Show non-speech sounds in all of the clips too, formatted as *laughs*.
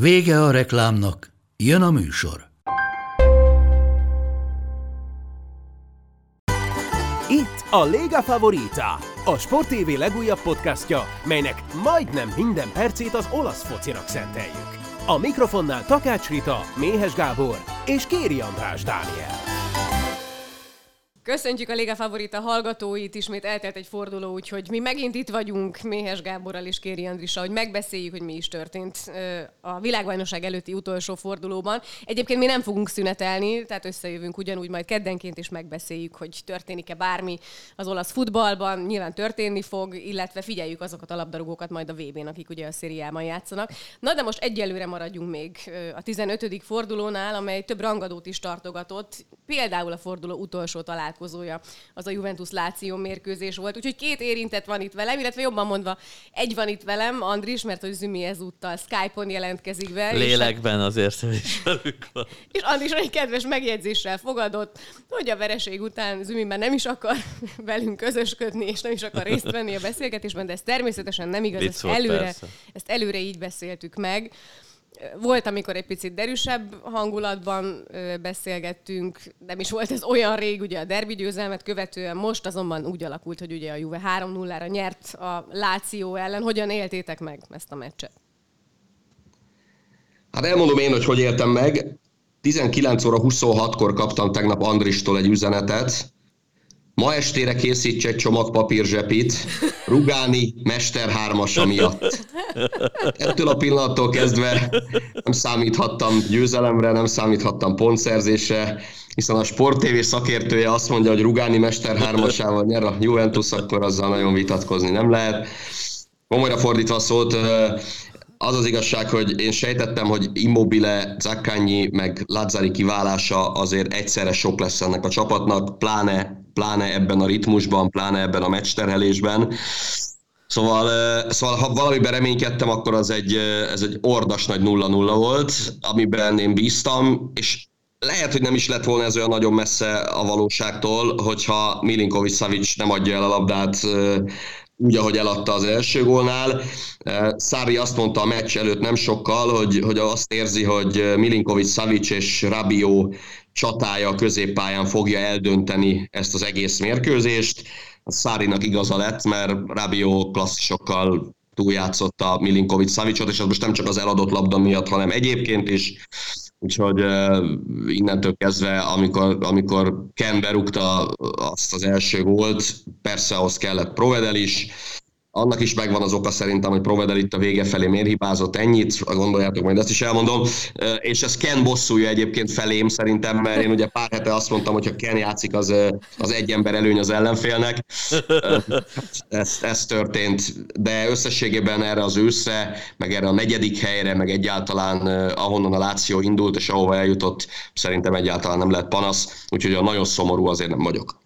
Vége a reklámnak, jön a műsor. Itt a Lega Favorita, a Sport TV legújabb podcastja, melynek majdnem minden percét az olasz focinak szenteljük. A mikrofonnál Takács Rita, Méhes Gábor és Kéri András Dániel. Köszöntjük a Liga Favorita hallgatóit, ismét eltelt egy forduló, úgyhogy mi megint itt vagyunk Méhes Gáborral és Kéri Andrisa, hogy megbeszéljük, hogy mi is történt a világbajnokság előtti utolsó fordulóban. Egyébként mi nem fogunk szünetelni, tehát összejövünk ugyanúgy majd keddenként, és megbeszéljük, hogy történik-e bármi az olasz futballban, nyilván történni fog, illetve figyeljük azokat a labdarúgókat majd a VB-n, akik ugye a szériában játszanak. Na de most egyelőre maradjunk még a 15. fordulónál, amely több rangadót is tartogatott, például a forduló utolsó talál találkozója az a Juventus Láció mérkőzés volt. Úgyhogy két érintett van itt velem, illetve jobban mondva egy van itt velem, Andris, mert hogy Zümi ezúttal Skype-on jelentkezik be. Lélekben azért is velük van. És Andris egy kedves megjegyzéssel fogadott, hogy a vereség után Zümi már nem is akar *laughs* velünk közösködni, és nem is akar részt venni a beszélgetésben, de ez természetesen nem igaz, ezt előre, ezt előre így beszéltük meg. Volt, amikor egy picit derűsebb hangulatban beszélgettünk, nem is volt ez olyan rég, ugye a derbi győzelmet követően, most azonban úgy alakult, hogy ugye a Juve 3-0-ra nyert a Láció ellen. Hogyan éltétek meg ezt a meccset? Hát elmondom én, hogy hogy éltem meg. 19 óra 26-kor kaptam tegnap Andristól egy üzenetet, Ma estére készíts egy csomag papírzsepit, Rugáni Mester hármasa miatt. Ettől a pillanattól kezdve nem számíthattam győzelemre, nem számíthattam pontszerzésre, hiszen a Sport szakértője azt mondja, hogy Rugáni Mester hármasával nyer a Juventus, akkor azzal nagyon vitatkozni nem lehet. Komolyra fordítva szólt, az az igazság, hogy én sejtettem, hogy Immobile, Zaccagni, meg Lazzari kiválása azért egyszerre sok lesz ennek a csapatnak, pláne, pláne ebben a ritmusban, pláne ebben a meccsterhelésben. Szóval, szóval ha valamiben reménykedtem, akkor az egy, ez egy ordas nagy 0-0 volt, amiben én bíztam, és lehet, hogy nem is lett volna ez olyan nagyon messze a valóságtól, hogyha Milinkovic Savic nem adja el a labdát úgy, ahogy eladta az első gólnál. Szári azt mondta a meccs előtt nem sokkal, hogy, hogy azt érzi, hogy Milinkovic, Savic és Rabió csatája a középpályán fogja eldönteni ezt az egész mérkőzést. A Szárinak igaza lett, mert Rabió klasszisokkal túljátszotta Milinkovic Savicot, és ez most nem csak az eladott labda miatt, hanem egyébként is. Úgyhogy innentől kezdve, amikor, amikor Ken berúgta azt az első gólt, persze ahhoz kellett Provedel is, annak is megvan az oka szerintem, hogy Provedel itt a vége felé miért hibázott ennyit, gondoljátok, majd ezt is elmondom. És ez Ken bosszúja egyébként felém szerintem, mert én ugye pár hete azt mondtam, hogy ha Ken játszik, az, az egy ember előny az ellenfélnek. Ez, ez történt, de összességében erre az őszre, meg erre a negyedik helyre, meg egyáltalán ahonnan a Láció indult, és ahova eljutott, szerintem egyáltalán nem lehet panasz, úgyhogy a nagyon szomorú azért nem vagyok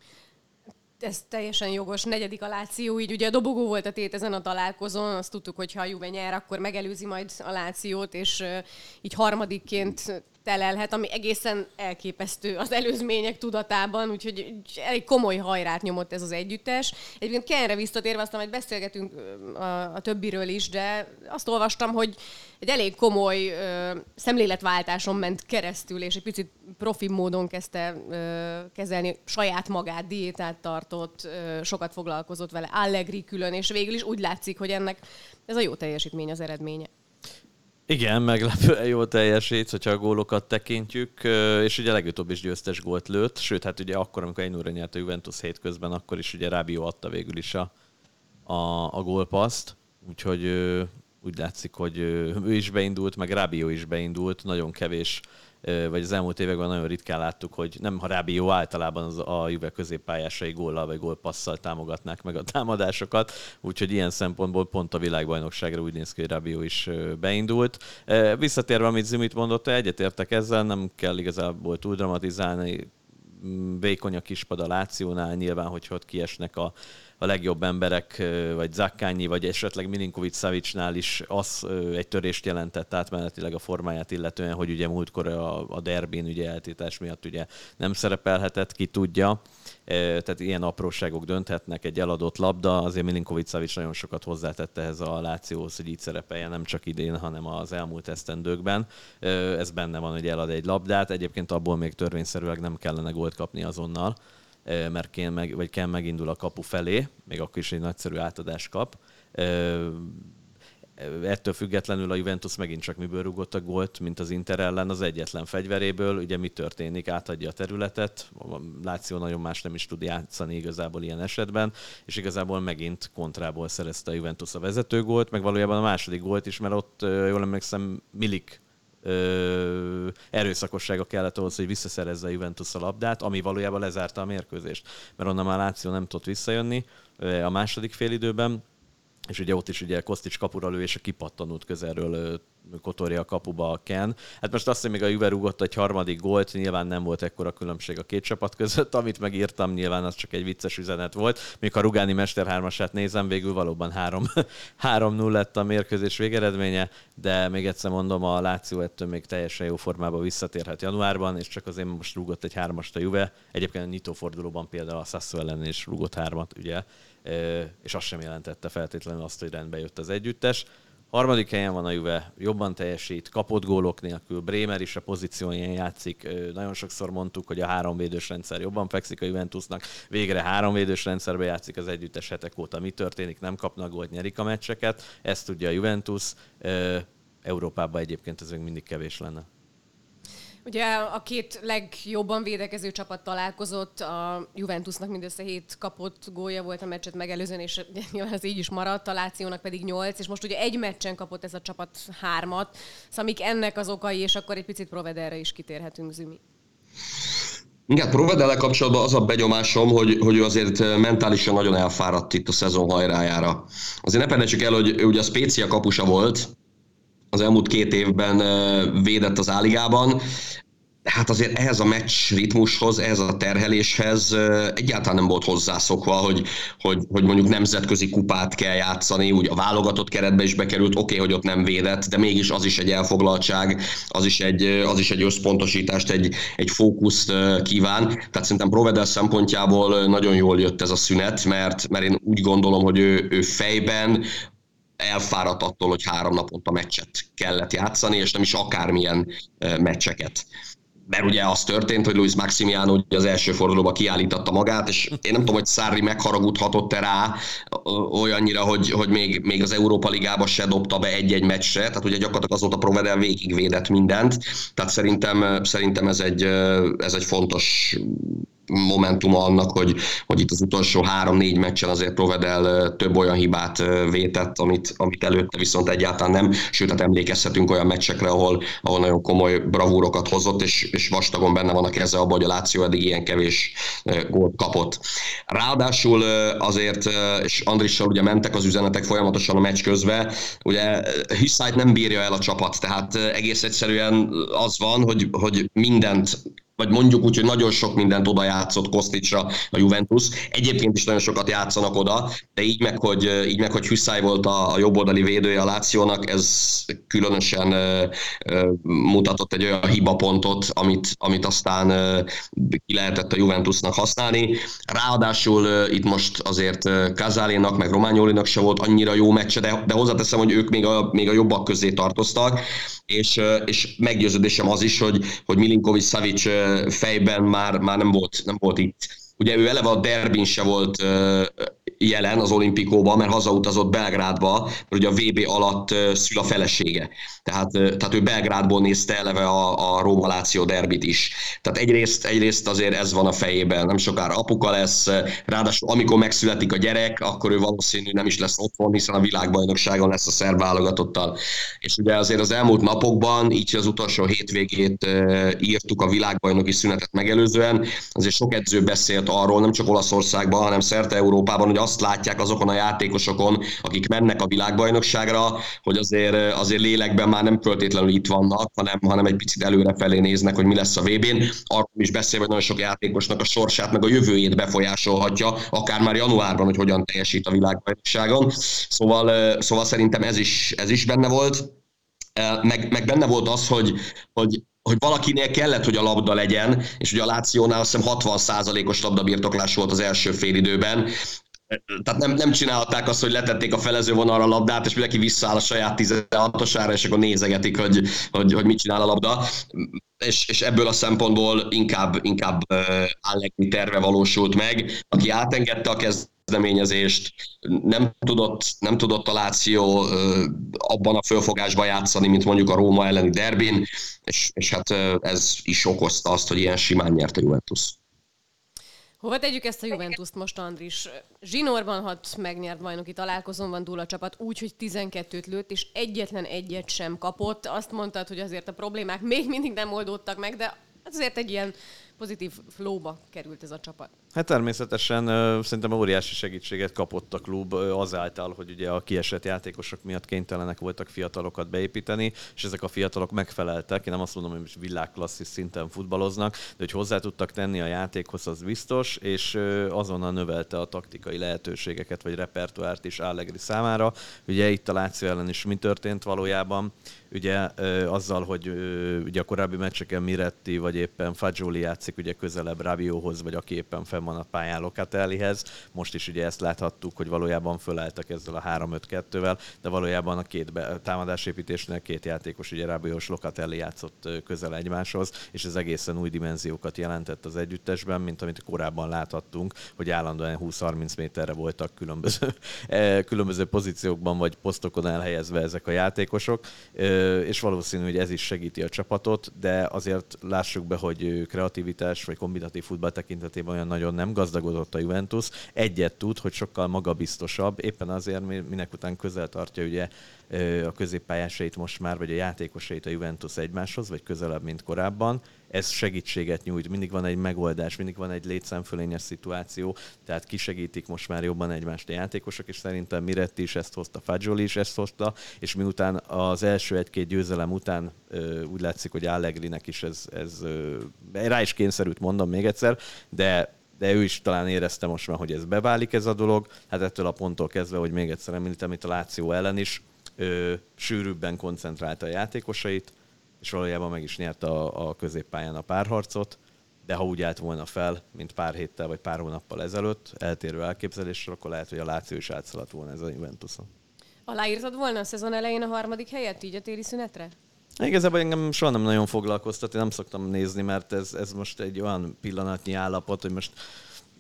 ez teljesen jogos. Negyedik a Láció, így ugye a dobogó volt a tét ezen a találkozón, azt tudtuk, hogy ha a Juve nyer, akkor megelőzi majd a Lációt, és így harmadikként telelhet, ami egészen elképesztő az előzmények tudatában, úgyhogy elég komoly hajrát nyomott ez az együttes. Egyébként Kenre visszatérve, aztán majd beszélgetünk a, a többiről is, de azt olvastam, hogy egy elég komoly ö, szemléletváltáson ment keresztül, és egy picit profi módon kezdte ö, kezelni saját magát, diétát tartott, ö, sokat foglalkozott vele, Allegri külön, és végül is úgy látszik, hogy ennek ez a jó teljesítmény az eredménye. Igen, meglepően jó teljesít, hogyha a gólokat tekintjük, és ugye legutóbb is győztes gólt lőtt, sőt, hát ugye akkor, amikor egy óra nyert a Juventus hétközben, akkor is ugye Rábió adta végül is a, a, a gólpaszt, úgyhogy úgy látszik, hogy ő is beindult, meg Rábió is beindult, nagyon kevés vagy az elmúlt években nagyon ritkán láttuk, hogy nem Harábi jó általában az a Juve középpályásai góllal vagy gólpasszal támogatnák meg a támadásokat, úgyhogy ilyen szempontból pont a világbajnokságra úgy néz ki, hogy Rabió is beindult. Visszatérve, amit Zimit mondott, egyetértek ezzel, nem kell igazából túl dramatizálni, vékony a kispad a Lációnál, nyilván, hogy ott kiesnek a, a legjobb emberek, vagy Zakkányi, vagy esetleg Milinkovic Savicsnál is az egy törést jelentett átmenetileg a formáját illetően, hogy ugye múltkor a, a derbin ugye eltétás miatt ugye nem szerepelhetett, ki tudja. Tehát ilyen apróságok dönthetnek egy eladott labda, azért Milinkovic Savic nagyon sokat hozzátette ehhez a Lációhoz, hogy így szerepeljen nem csak idén, hanem az elmúlt esztendőkben. Ez benne van, hogy elad egy labdát, egyébként abból még törvényszerűleg nem kellene gólt kapni azonnal mert Kén meg, vagy Ken megindul a kapu felé, még akkor is egy nagyszerű átadást kap. Ettől függetlenül a Juventus megint csak miből rúgott a gólt, mint az Inter ellen az egyetlen fegyveréből. Ugye mi történik? Átadja a területet, a Láció nagyon más nem is tud játszani igazából ilyen esetben, és igazából megint kontrából szerezte a Juventus a vezetőgólt, meg valójában a második gólt is, mert ott jól emlékszem Milik ö, erőszakossága kellett ahhoz, hogy visszaszerezze a Juventus a labdát, ami valójában lezárta a mérkőzést. Mert onnan már Láció nem tudott visszajönni a második félidőben, és ugye ott is ugye Kostics kapura lő, és a kipattanult közelről kotorja a kapuba a Ken. Hát most azt, hogy még a Juve rúgott egy harmadik gólt, nyilván nem volt ekkora különbség a két csapat között, amit megírtam, nyilván az csak egy vicces üzenet volt. Még a Rugáni Mester hármasát nézem, végül valóban 3-0 *laughs* lett a mérkőzés végeredménye, de még egyszer mondom, a Láció ettől még teljesen jó formába visszatérhet januárban, és csak azért most rúgott egy hármast a Juve. Egyébként a nyitófordulóban például a Sasso ellen is rúgott hármat, ugye, és az sem jelentette feltétlenül azt, hogy rendbe jött az együttes. Harmadik helyen van a Juve, jobban teljesít, kapott gólok nélkül, Bremer is a pozícióján játszik. Nagyon sokszor mondtuk, hogy a három védős rendszer jobban fekszik a Juventusnak. Végre három védős rendszerbe játszik az együttes hetek óta. Mi történik? Nem kapnak gólt, nyerik a meccseket. Ezt tudja a Juventus. Európában egyébként ez még mindig kevés lenne. Ugye a két legjobban védekező csapat találkozott, a Juventusnak mindössze hét kapott gólja volt a meccset megelőzően, és *laughs* nyilván ez így is maradt, a Lációnak pedig nyolc, és most ugye egy meccsen kapott ez a csapat hármat, szóval mik ennek az okai, és akkor egy picit Provederre is kitérhetünk, Zümi. Igen, Provedele kapcsolatban az a begyomásom, hogy, hogy ő azért mentálisan nagyon elfáradt itt a szezon hajrájára. Azért ne felejtsük el, hogy ő ugye a Spécia kapusa volt, az elmúlt két évben védett az áligában, hát azért ehhez a meccs ritmushoz, ehhez a terheléshez egyáltalán nem volt hozzászokva, hogy, hogy, hogy mondjuk nemzetközi kupát kell játszani, úgy a válogatott keretbe is bekerült, oké, okay, hogy ott nem védett, de mégis az is egy elfoglaltság, az is egy, az is egy összpontosítást, egy, egy fókuszt kíván. Tehát szerintem Provedel szempontjából nagyon jól jött ez a szünet, mert, mert én úgy gondolom, hogy ő, ő fejben elfáradt attól, hogy három naponta meccset kellett játszani, és nem is akármilyen meccseket. Mert ugye az történt, hogy Luis Maximiano ugye az első fordulóban kiállította magát, és én nem tudom, hogy Szári megharagudhatott-e rá olyannyira, hogy, hogy még, még az Európa Ligába se dobta be egy-egy meccsre, tehát ugye gyakorlatilag azóta Provedel végigvédett mindent, tehát szerintem, szerintem ez, egy, ez egy fontos momentum annak, hogy, hogy itt az utolsó három-négy meccsen azért Provedel több olyan hibát vétett, amit, amit előtte viszont egyáltalán nem, sőt, hát emlékezhetünk olyan meccsekre, ahol, ahol nagyon komoly bravúrokat hozott, és, és vastagon benne van a keze abban, hogy a Láció eddig ilyen kevés gólt kapott. Ráadásul azért, és Andrissal ugye mentek az üzenetek folyamatosan a meccs közben, ugye Hüsszájt nem bírja el a csapat, tehát egész egyszerűen az van, hogy, hogy mindent vagy mondjuk úgy, hogy nagyon sok mindent oda játszott Kosticsra a Juventus. Egyébként is nagyon sokat játszanak oda, de így meg, hogy, így meg, hogy Hüsszáj volt a, a jobboldali védője a Lációnak, ez különösen uh, mutatott egy olyan hibapontot, amit, amit aztán uh, ki lehetett a Juventusnak használni. Ráadásul uh, itt most azért Kazálénak, meg Rományolinak se volt annyira jó meccse, de, de hozzáteszem, hogy ők még a, még a jobbak közé tartoztak, és, és meggyőződésem az is, hogy, hogy Milinkovic Savic fejben már, már nem, volt, nem volt itt. Ugye ő eleve a derbin se volt jelen az olimpikóban, mert hazautazott Belgrádba, mert ugye a VB alatt szül a felesége. Tehát, tehát ő Belgrádból nézte eleve a, a Róma Láció derbit is. Tehát egyrészt, egyrészt azért ez van a fejében, nem sokára apuka lesz, ráadásul amikor megszületik a gyerek, akkor ő valószínű nem is lesz otthon, hiszen a világbajnokságon lesz a szerb válogatottal. És ugye azért az elmúlt napokban, így az utolsó hétvégét írtuk a világbajnoki szünetet megelőzően, azért sok edző beszélt arról, nem csak Olaszországban, hanem szerte Európában, hogy azt látják azokon a játékosokon, akik mennek a világbajnokságra, hogy azért, azért lélekben már nem föltétlenül itt vannak, hanem, hanem egy picit előrefelé néznek, hogy mi lesz a VB-n. Arról is beszél, hogy nagyon sok játékosnak a sorsát, meg a jövőjét befolyásolhatja, akár már januárban, hogy hogyan teljesít a világbajnokságon. Szóval, szóval szerintem ez is, ez is benne volt. Meg, meg benne volt az, hogy, hogy hogy valakinél kellett, hogy a labda legyen, és ugye a Lációnál azt hiszem 60%-os labdabirtoklás volt az első félidőben, tehát nem, nem csinálták azt, hogy letették a felező vonalra a labdát, és mindenki visszaáll a saját 16-osára, és akkor nézegetik, hogy, hogy, hogy mit csinál a labda. És, és ebből a szempontból inkább, inkább Allegri terve valósult meg, aki átengedte a kezdeményezést, nem tudott, nem tudott a Láció abban a fölfogásban játszani, mint mondjuk a Róma elleni derbin, és, és hát ez is okozta azt, hogy ilyen simán nyert a Juventus. Hova tegyük ezt a Juventus-t most, Andris? Zsinórban hat megnyert bajnoki találkozón van túl a csapat, úgy, hogy 12-t lőtt, és egyetlen egyet sem kapott. Azt mondtad, hogy azért a problémák még mindig nem oldódtak meg, de azért egy ilyen pozitív flóba került ez a csapat. Hát természetesen szerintem óriási segítséget kapott a klub azáltal, hogy ugye a kiesett játékosok miatt kénytelenek voltak fiatalokat beépíteni, és ezek a fiatalok megfeleltek. Én nem azt mondom, hogy világklasszis szinten futballoznak, de hogy hozzá tudtak tenni a játékhoz, az biztos, és azonnal növelte a taktikai lehetőségeket, vagy repertoárt is Allegri számára. Ugye itt a Láció ellen is mi történt valójában? ugye azzal, hogy ugye a korábbi meccseken Miretti vagy éppen Fagioli játszik ugye közelebb Rabióhoz, vagy aki éppen fenn van a pályán Locatellihez. Most is ugye ezt láthattuk, hogy valójában fölálltak ezzel a 3-5-2-vel, de valójában a két be, támadásépítésnél két játékos, ugye Rabió és Locatelli játszott közel egymáshoz, és ez egészen új dimenziókat jelentett az együttesben, mint amit korábban láthattunk, hogy állandóan 20-30 méterre voltak különböző, *laughs* különböző pozíciókban vagy posztokon elhelyezve ezek a játékosok és valószínű, hogy ez is segíti a csapatot, de azért lássuk be, hogy kreativitás vagy kombinatív futball tekintetében olyan nagyon nem gazdagodott a Juventus. Egyet tud, hogy sokkal magabiztosabb, éppen azért, minek után közel tartja ugye a középpályásait most már, vagy a játékosait a Juventus egymáshoz, vagy közelebb, mint korábban. Ez segítséget nyújt, mindig van egy megoldás, mindig van egy létszámfölényes szituáció, tehát kisegítik most már jobban egymást a játékosok, és szerintem Miretti is ezt hozta, Fagioli is ezt hozta, és miután az első egy-két győzelem után úgy látszik, hogy Allegrinek is ez, ez rá is kényszerült, mondom még egyszer, de de ő is talán érezte most már, hogy ez beválik ez a dolog. Hát ettől a ponttól kezdve, hogy még egyszer említem, itt a Láció ellen is ö, sűrűbben koncentrálta a játékosait, és valójában meg is nyerte a, a középpályán a párharcot, de ha úgy állt volna fel, mint pár héttel vagy pár hónappal ezelőtt, eltérő elképzeléssel, akkor lehet, hogy a Láció is átszaladt volna ez a Juventuson. Aláírtad volna a szezon elején a harmadik helyet így a téli szünetre? Igazából engem soha nem nagyon foglalkoztat, én nem szoktam nézni, mert ez, ez most egy olyan pillanatnyi állapot, hogy most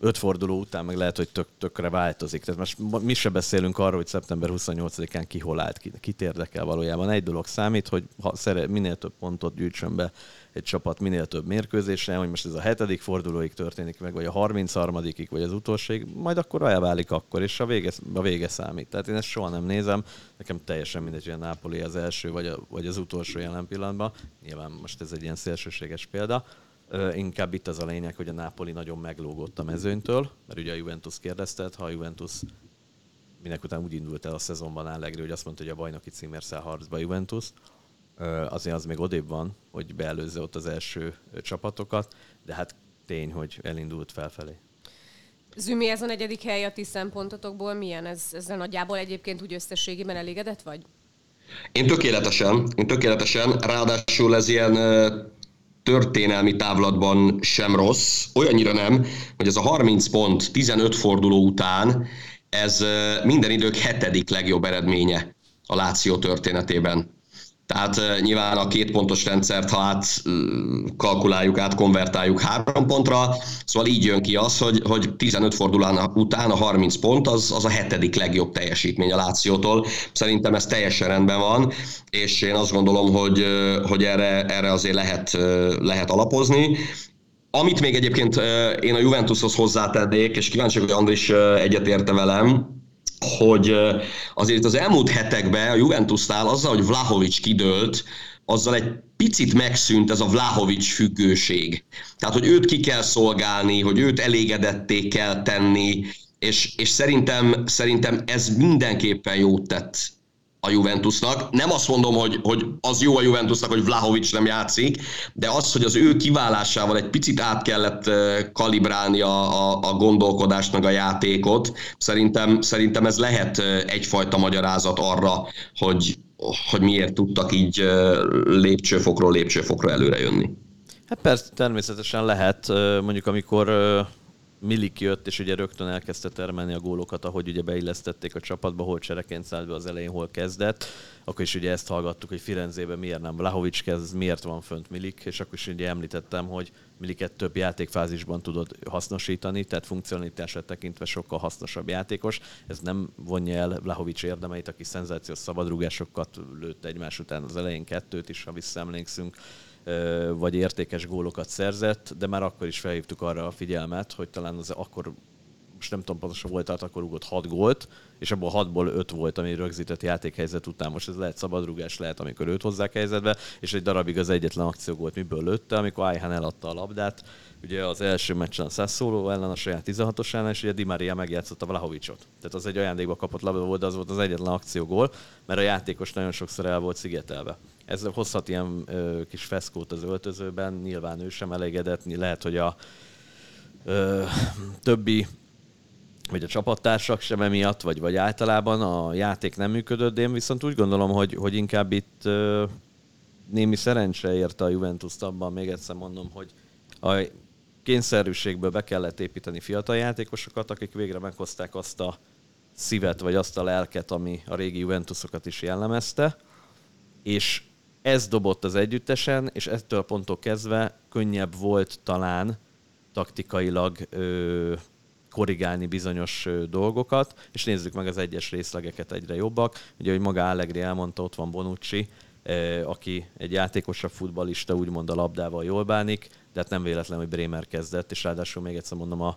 öt forduló után meg lehet, hogy tök, tökre változik. Tehát most mi se beszélünk arról, hogy szeptember 28-án ki hol állt, ki, kit érdekel valójában. Egy dolog számít, hogy ha szeret, minél több pontot gyűjtsön be egy csapat minél több mérkőzésre, hogy most ez a hetedik fordulóig történik meg, vagy a 33 vagy az utolsóig, majd akkor elválik akkor, és a vége, a vége számít. Tehát én ezt soha nem nézem, nekem teljesen mindegy, hogy a Napoli az első, vagy, a, vagy az utolsó jelen pillanatban. Nyilván most ez egy ilyen szélsőséges példa. Inkább itt az a lényeg, hogy a Napoli nagyon meglógott a mezőnytől, mert ugye a Juventus kérdezte, ha a Juventus minek után úgy indult el a szezonban Allegri, hogy azt mondta, hogy a bajnoki címért száll harcba Juventus, azért az még odébb van, hogy beelőzze ott az első csapatokat, de hát tény, hogy elindult felfelé. Zümi, ez a negyedik hely a ti szempontotokból milyen? Ez, ezzel nagyjából egyébként úgy összességében elégedett vagy? Én tökéletesen, én tökéletesen, ráadásul ez ilyen történelmi távlatban sem rossz, olyannyira nem, hogy ez a 30 pont 15 forduló után ez minden idők hetedik legjobb eredménye a Láció történetében. Tehát nyilván a két pontos rendszert, ha át kalkuláljuk, átkonvertáljuk három pontra, szóval így jön ki az, hogy, hogy 15 fordulán után a 30 pont az, az a hetedik legjobb teljesítmény a Lációtól. Szerintem ez teljesen rendben van, és én azt gondolom, hogy, hogy erre, erre azért lehet, lehet alapozni. Amit még egyébként én a Juventushoz hozzátennék, és kíváncsi hogy Andris egyetérte velem, hogy azért az elmúlt hetekben a Juventusnál azzal, hogy Vlahovics kidőlt, azzal egy picit megszűnt ez a Vlahovics függőség. Tehát, hogy őt ki kell szolgálni, hogy őt elégedetté kell tenni, és, és szerintem, szerintem ez mindenképpen jót tett a Juventusnak. Nem azt mondom, hogy, hogy az jó a Juventusnak, hogy Vlahovics nem játszik, de az, hogy az ő kiválásával egy picit át kellett kalibrálni a, a, a gondolkodást, meg a játékot, szerintem, szerintem ez lehet egyfajta magyarázat arra, hogy, hogy miért tudtak így lépcsőfokról lépcsőfokra előre jönni. Hát persze, természetesen lehet, mondjuk amikor Milik jött, és ugye rögtön elkezdte termelni a gólokat, ahogy ugye beillesztették a csapatba, hol csereként szállt be az elején, hol kezdett. Akkor is ugye ezt hallgattuk, hogy Firenzében miért nem Vlahovics kezd, miért van fönt Milik, és akkor is ugye említettem, hogy Miliket több játékfázisban tudod hasznosítani, tehát funkcionalitását tekintve sokkal hasznosabb játékos. Ez nem vonja el Vlahovics érdemeit, aki szenzációs szabadrúgásokat lőtt egymás után az elején kettőt is, ha visszaemlékszünk vagy értékes gólokat szerzett, de már akkor is felhívtuk arra a figyelmet, hogy talán az akkor most nem tudom pontosan volt, tehát akkor rúgott 6 gólt, és abból 6-ból 5 volt, ami rögzített játékhelyzet után. Most ez lehet szabadrugás, lehet, amikor őt hozzák helyzetbe, és egy darabig az egyetlen akció volt, miből lőtte, amikor Ayhan eladta a labdát. Ugye az első meccsen a Sassuolo ellen, a saját 16-os ellen, és ugye Di Maria megjátszotta Vlahovicsot. Tehát az egy ajándékba kapott labda volt, de az volt az egyetlen akciógól, mert a játékos nagyon sokszor el volt szigetelve ez hozhat ilyen ö, kis feszkót az öltözőben, nyilván ő sem elégedett, lehet, hogy a ö, többi vagy a csapattársak sem emiatt, vagy, vagy általában a játék nem működött, de én viszont úgy gondolom, hogy, hogy inkább itt ö, némi szerencse érte a Juventus abban, még egyszer mondom, hogy a kényszerűségből be kellett építeni fiatal játékosokat, akik végre meghozták azt a szívet, vagy azt a lelket, ami a régi Juventusokat is jellemezte, és ez dobott az együttesen, és ettől a ponttól kezdve könnyebb volt talán taktikailag ö, korrigálni bizonyos ö, dolgokat, és nézzük meg az egyes részlegeket egyre jobbak. Ugye, hogy maga Allegri elmondta, ott van Bonucci, ö, aki egy játékosabb futbalista, úgymond a labdával jól bánik, de hát nem véletlen, hogy Bremer kezdett, és ráadásul még egyszer mondom, a,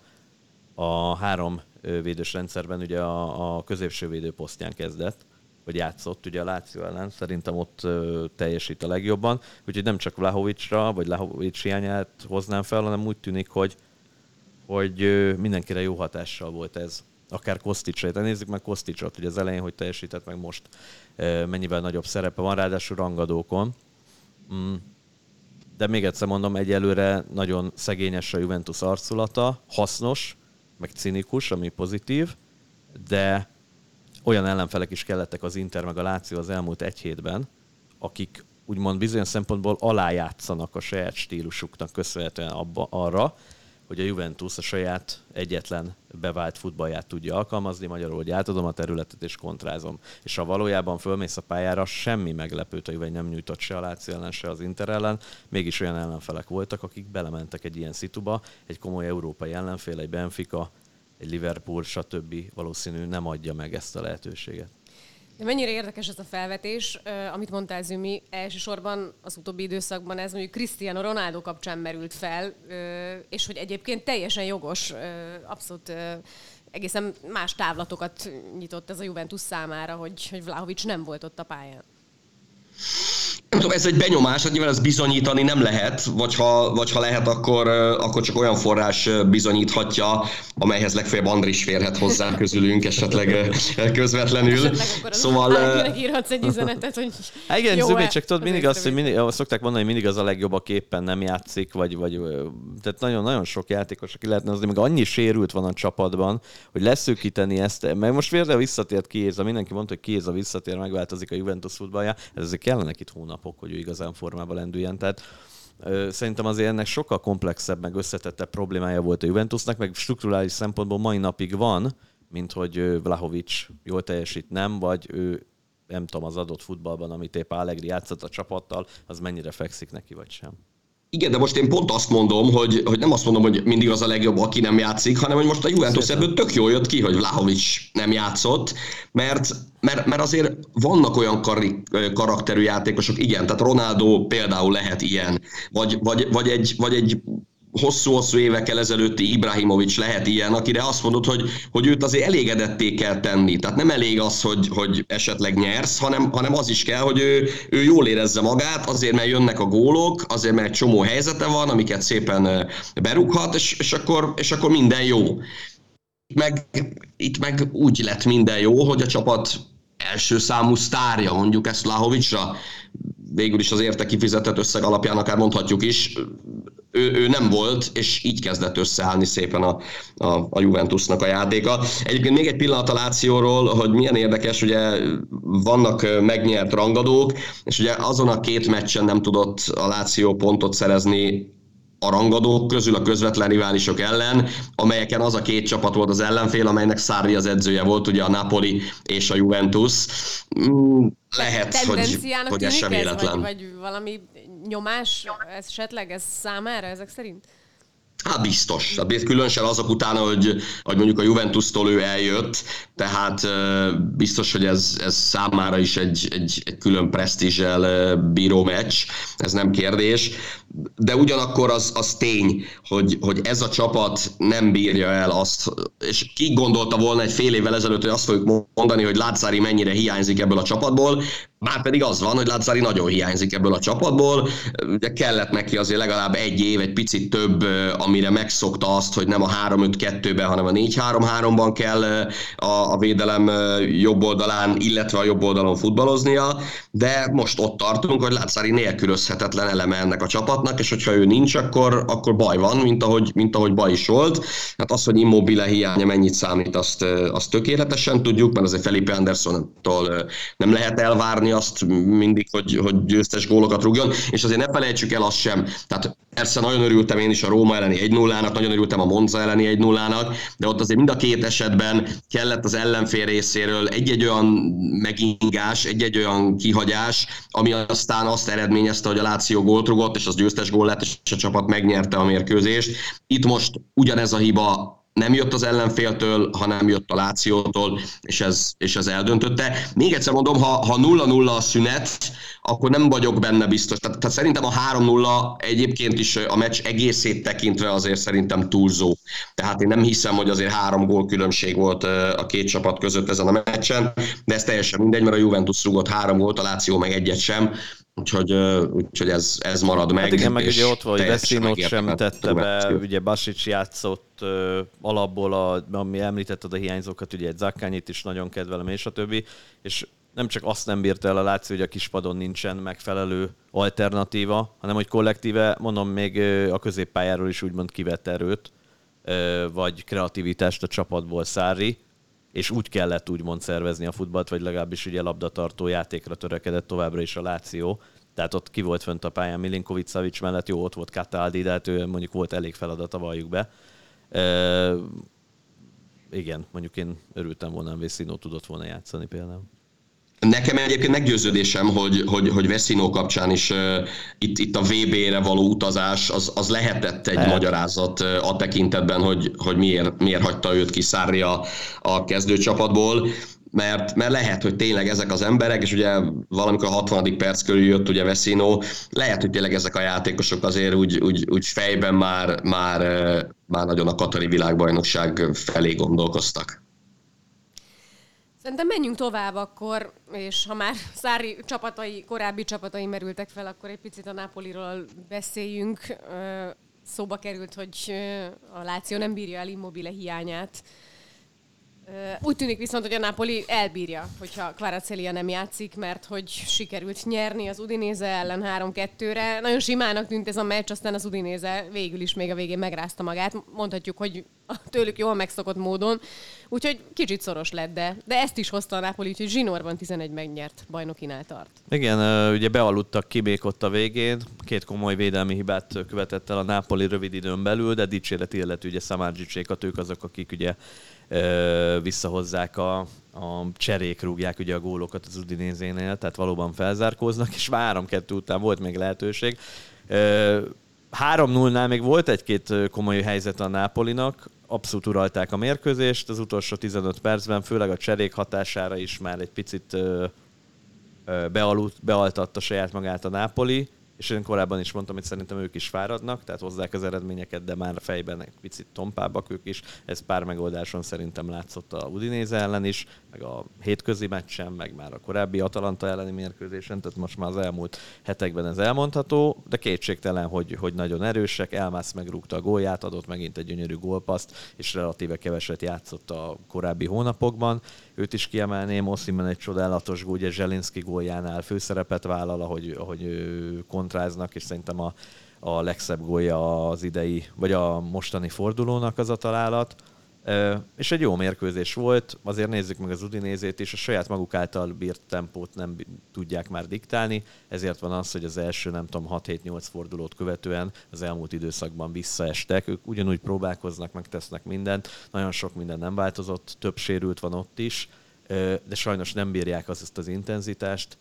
a három védős rendszerben ugye a, a középső védő posztján kezdett, vagy játszott ugye a Láció ellen, szerintem ott ö, teljesít a legjobban, úgyhogy nem csak Vlahovicsra, vagy Vlahovics hiányát hoznám fel, hanem úgy tűnik, hogy, hogy ö, mindenkire jó hatással volt ez. Akár Kosticsra, de nézzük meg Kosticsot, ugye az elején, hogy teljesített, meg most mennyivel nagyobb szerepe van, ráadásul rangadókon. Mm. De még egyszer mondom, egyelőre nagyon szegényes a Juventus arculata, hasznos, meg cinikus, ami pozitív, de olyan ellenfelek is kellettek az Inter meg a Láció az elmúlt egy hétben, akik úgymond bizonyos szempontból alájátszanak a saját stílusuknak köszönhetően abba, arra, hogy a Juventus a saját egyetlen bevált futballját tudja alkalmazni, magyarul, hogy átadom a területet és kontrázom. És ha valójában fölmész a pályára, semmi meglepőt, hogy nem nyújtott se a Láció ellen, se az Inter ellen, mégis olyan ellenfelek voltak, akik belementek egy ilyen szituba, egy komoly európai ellenfél, egy Benfica, egy Liverpool, stb. valószínű nem adja meg ezt a lehetőséget. De mennyire érdekes ez a felvetés, amit mondtál Zümi, elsősorban az utóbbi időszakban ez mondjuk Cristiano Ronaldo kapcsán merült fel, és hogy egyébként teljesen jogos, abszolút egészen más távlatokat nyitott ez a Juventus számára, hogy, hogy Vlahovics nem volt ott a pályán nem tudom, ez egy benyomás, hát nyilván ezt bizonyítani nem lehet, vagy ha, vagy ha lehet, akkor, akkor csak olyan forrás bizonyíthatja, amelyhez legfeljebb Andris férhet hozzá közülünk, esetleg közvetlenül. Esetleg szóval... írhatsz egy üzenetet, hogy hát Igen, jó csak tudod, mindig azt, hogy mindig, szokták mondani, hogy mindig az a legjobb, a képen nem játszik, vagy, vagy tehát nagyon-nagyon sok játékos, aki lehetne az, de még annyi sérült van a csapatban, hogy leszűkíteni ezt, meg most végre visszatért Kiéza, mindenki mondta, hogy Kiéza visszatér, megváltozik a Juventus futballja, ez azért kellene itt napok, hogy ő igazán formába lendüljen. Tehát Szerintem azért ennek sokkal komplexebb, meg összetettebb problémája volt a Juventusnak, meg strukturális szempontból mai napig van, mint hogy Vlahovics jól teljesít, nem, vagy ő nem tudom, az adott futballban, amit épp Allegri játszott a csapattal, az mennyire fekszik neki, vagy sem. Igen, de most én pont azt mondom, hogy, hogy nem azt mondom, hogy mindig az a legjobb, aki nem játszik, hanem hogy most a Juventus ebből tök jól jött ki, hogy Vlahovic nem játszott, mert, mert, mert azért vannak olyan kar, karakterű játékosok, igen, tehát Ronaldo például lehet ilyen, vagy, vagy, vagy, egy, vagy egy hosszú-hosszú évekkel ezelőtti Ibrahimovic lehet ilyen, akire azt mondod, hogy, hogy őt azért elégedetté kell tenni. Tehát nem elég az, hogy, hogy esetleg nyersz, hanem, hanem az is kell, hogy ő, ő jól érezze magát, azért mert jönnek a gólok, azért mert egy csomó helyzete van, amiket szépen berúghat, és, és, akkor, és akkor minden jó. Meg, itt meg úgy lett minden jó, hogy a csapat első számú sztárja, mondjuk ezt Lahovicra, végül is az érte kifizetett összeg alapján akár mondhatjuk is, ő, ő nem volt, és így kezdett összeállni szépen a, a, a Juventusnak a játéka. Egyébként még egy pillanat a Lációról, hogy milyen érdekes, ugye vannak megnyert rangadók, és ugye azon a két meccsen nem tudott a Láció pontot szerezni a rangadók közül a közvetlen riválisok ellen, amelyeken az a két csapat volt az ellenfél, amelynek Szári az edzője volt, ugye a Napoli és a Juventus. Mm, lehet, hogy, hogy ez sem véletlen. Vagy, vagy valami nyomás esetleg ez számára ezek szerint? Hát biztos. Hát különösen azok után, hogy, hogy mondjuk a Juventus-tól ő eljött, tehát biztos, hogy ez, ez számára is egy, egy, egy külön presztízsel bíró meccs, ez nem kérdés. De ugyanakkor az, az tény, hogy, hogy ez a csapat nem bírja el azt, és ki gondolta volna egy fél évvel ezelőtt, hogy azt fogjuk mondani, hogy Lázari mennyire hiányzik ebből a csapatból, már pedig az van, hogy Lazzari nagyon hiányzik ebből a csapatból, ugye kellett neki azért legalább egy év, egy picit több, amire megszokta azt, hogy nem a 3-5-2-ben, hanem a 4-3-3-ban kell a, a védelem jobb oldalán, illetve a jobb oldalon futballoznia, de most ott tartunk, hogy Lazzari nélkülözhetetlen eleme ennek a csapatnak, és hogyha ő nincs, akkor, akkor baj van, mint ahogy, mint ahogy baj is volt. Hát az, hogy immobile hiánya mennyit számít, azt, azt tökéletesen tudjuk, mert azért Felipe Anderson-tól nem lehet elvárni azt mindig, hogy, hogy győztes gólokat rúgjon, és azért ne felejtsük el azt sem. Tehát persze nagyon örültem én is a Róma elleni 1 0 nak nagyon örültem a Monza elleni 1 0 nak de ott azért mind a két esetben kellett az ellenfél részéről egy-egy olyan megingás, egy-egy olyan kihagyás, ami aztán azt eredményezte, hogy a Láció gólt rugott, és az győztes gól lett, és a csapat megnyerte a mérkőzést. Itt most ugyanez a hiba nem jött az ellenféltől, hanem jött a Lációtól, és ez, és ez eldöntötte. Még egyszer mondom, ha, ha 0-0 a szünet, akkor nem vagyok benne biztos. Tehát, tehát szerintem a 3-0 egyébként is a meccs egészét tekintve azért szerintem túlzó. Tehát én nem hiszem, hogy azért három gól különbség volt a két csapat között ezen a meccsen, de ez teljesen mindegy, mert a Juventus rúgott három gólt, a Láció meg egyet sem. Úgyhogy, úgyhogy ez, ez marad meg. Hát igen, meg ugye ott van, hogy Veszinót sem tette be, ugye Basic játszott uh, alapból, a, ami említetted a hiányzókat, ugye egy Zakányit is nagyon kedvelem, és a többi, és nem csak azt nem bírta el a Láció, hogy a kispadon nincsen megfelelő alternatíva, hanem hogy kollektíve, mondom, még a középpályáról is úgymond kivett erőt, vagy kreativitást a csapatból Szári, és úgy kellett úgymond szervezni a futballt, vagy legalábbis ugye labdatartó játékra törekedett továbbra is a Láció. Tehát ott ki volt fönt a pályán Milinkovic Savic mellett, jó, ott volt Cataldi, de hát ő mondjuk volt elég feladata, valljuk be. E, igen, mondjuk én örültem volna, hogy Veszino tudott volna játszani például. Nekem egyébként meggyőződésem, hogy, hogy, hogy Vesino kapcsán is uh, itt, itt a VB-re való utazás, az, az lehetett egy Lehet. magyarázat uh, a tekintetben, hogy, hogy miért, miért hagyta őt kiszárni a, a kezdőcsapatból mert, mert lehet, hogy tényleg ezek az emberek, és ugye valamikor a 60. perc körül jött ugye Veszino, lehet, hogy tényleg ezek a játékosok azért úgy, úgy, úgy fejben már, már, már nagyon a Katari világbajnokság felé gondolkoztak. Szerintem menjünk tovább akkor, és ha már Szári csapatai, korábbi csapatai merültek fel, akkor egy picit a Napoliról beszéljünk. Szóba került, hogy a Láció nem bírja el immobile hiányát. Úgy tűnik viszont, hogy a Napoli elbírja, hogyha Kvaratskhelia nem játszik, mert hogy sikerült nyerni az Udinéze ellen 3-2-re. Nagyon simának tűnt ez a meccs, aztán az Udinéze végül is még a végén megrázta magát. Mondhatjuk, hogy tőlük jól megszokott módon, úgyhogy kicsit szoros lett, de, de ezt is hozta a Napoli, úgyhogy zsinórban 11 megnyert bajnokinál tart. Igen, ugye bealudtak ki még ott a végén, két komoly védelmi hibát követett el a Napoli rövid időn belül, de dicséret illető ugye Samardzsicsékat, ők azok, akik ugye visszahozzák a, a cserék rúgják ugye a gólokat az Udinézénél, tehát valóban felzárkóznak, és 3-2 után volt még lehetőség. 3-0-nál még volt egy-két komoly helyzet a Nápolinak, abszolút uralták a mérkőzést, az utolsó 15 percben, főleg a cserék hatására is már egy picit bealudt, bealtatta saját magát a Nápoli, és én korábban is mondtam, hogy szerintem ők is fáradnak, tehát hozzák az eredményeket, de már fejben egy picit tompábbak ők is. Ez pár megoldáson szerintem látszott a Udinéze ellen is, meg a hétközi meccsen, meg már a korábbi Atalanta elleni mérkőzésen, tehát most már az elmúlt hetekben ez elmondható, de kétségtelen, hogy, hogy nagyon erősek. Elmász megrúgta a gólját, adott megint egy gyönyörű gólpaszt, és relatíve keveset játszott a korábbi hónapokban. Őt is kiemelném, Oszimen egy csodálatos ugye Zselinski góljánál főszerepet vállal, ahogy, ahogy kontráznak, és szerintem a, a legszebb gólja az idei, vagy a mostani fordulónak az a találat. És egy jó mérkőzés volt, azért nézzük meg az Udinézét is, a saját maguk által bírt tempót nem tudják már diktálni, ezért van az, hogy az első, nem tudom, 6-7-8 fordulót követően az elmúlt időszakban visszaestek, ők ugyanúgy próbálkoznak, megtesznek mindent, nagyon sok minden nem változott, több sérült van ott is, de sajnos nem bírják azt az intenzitást,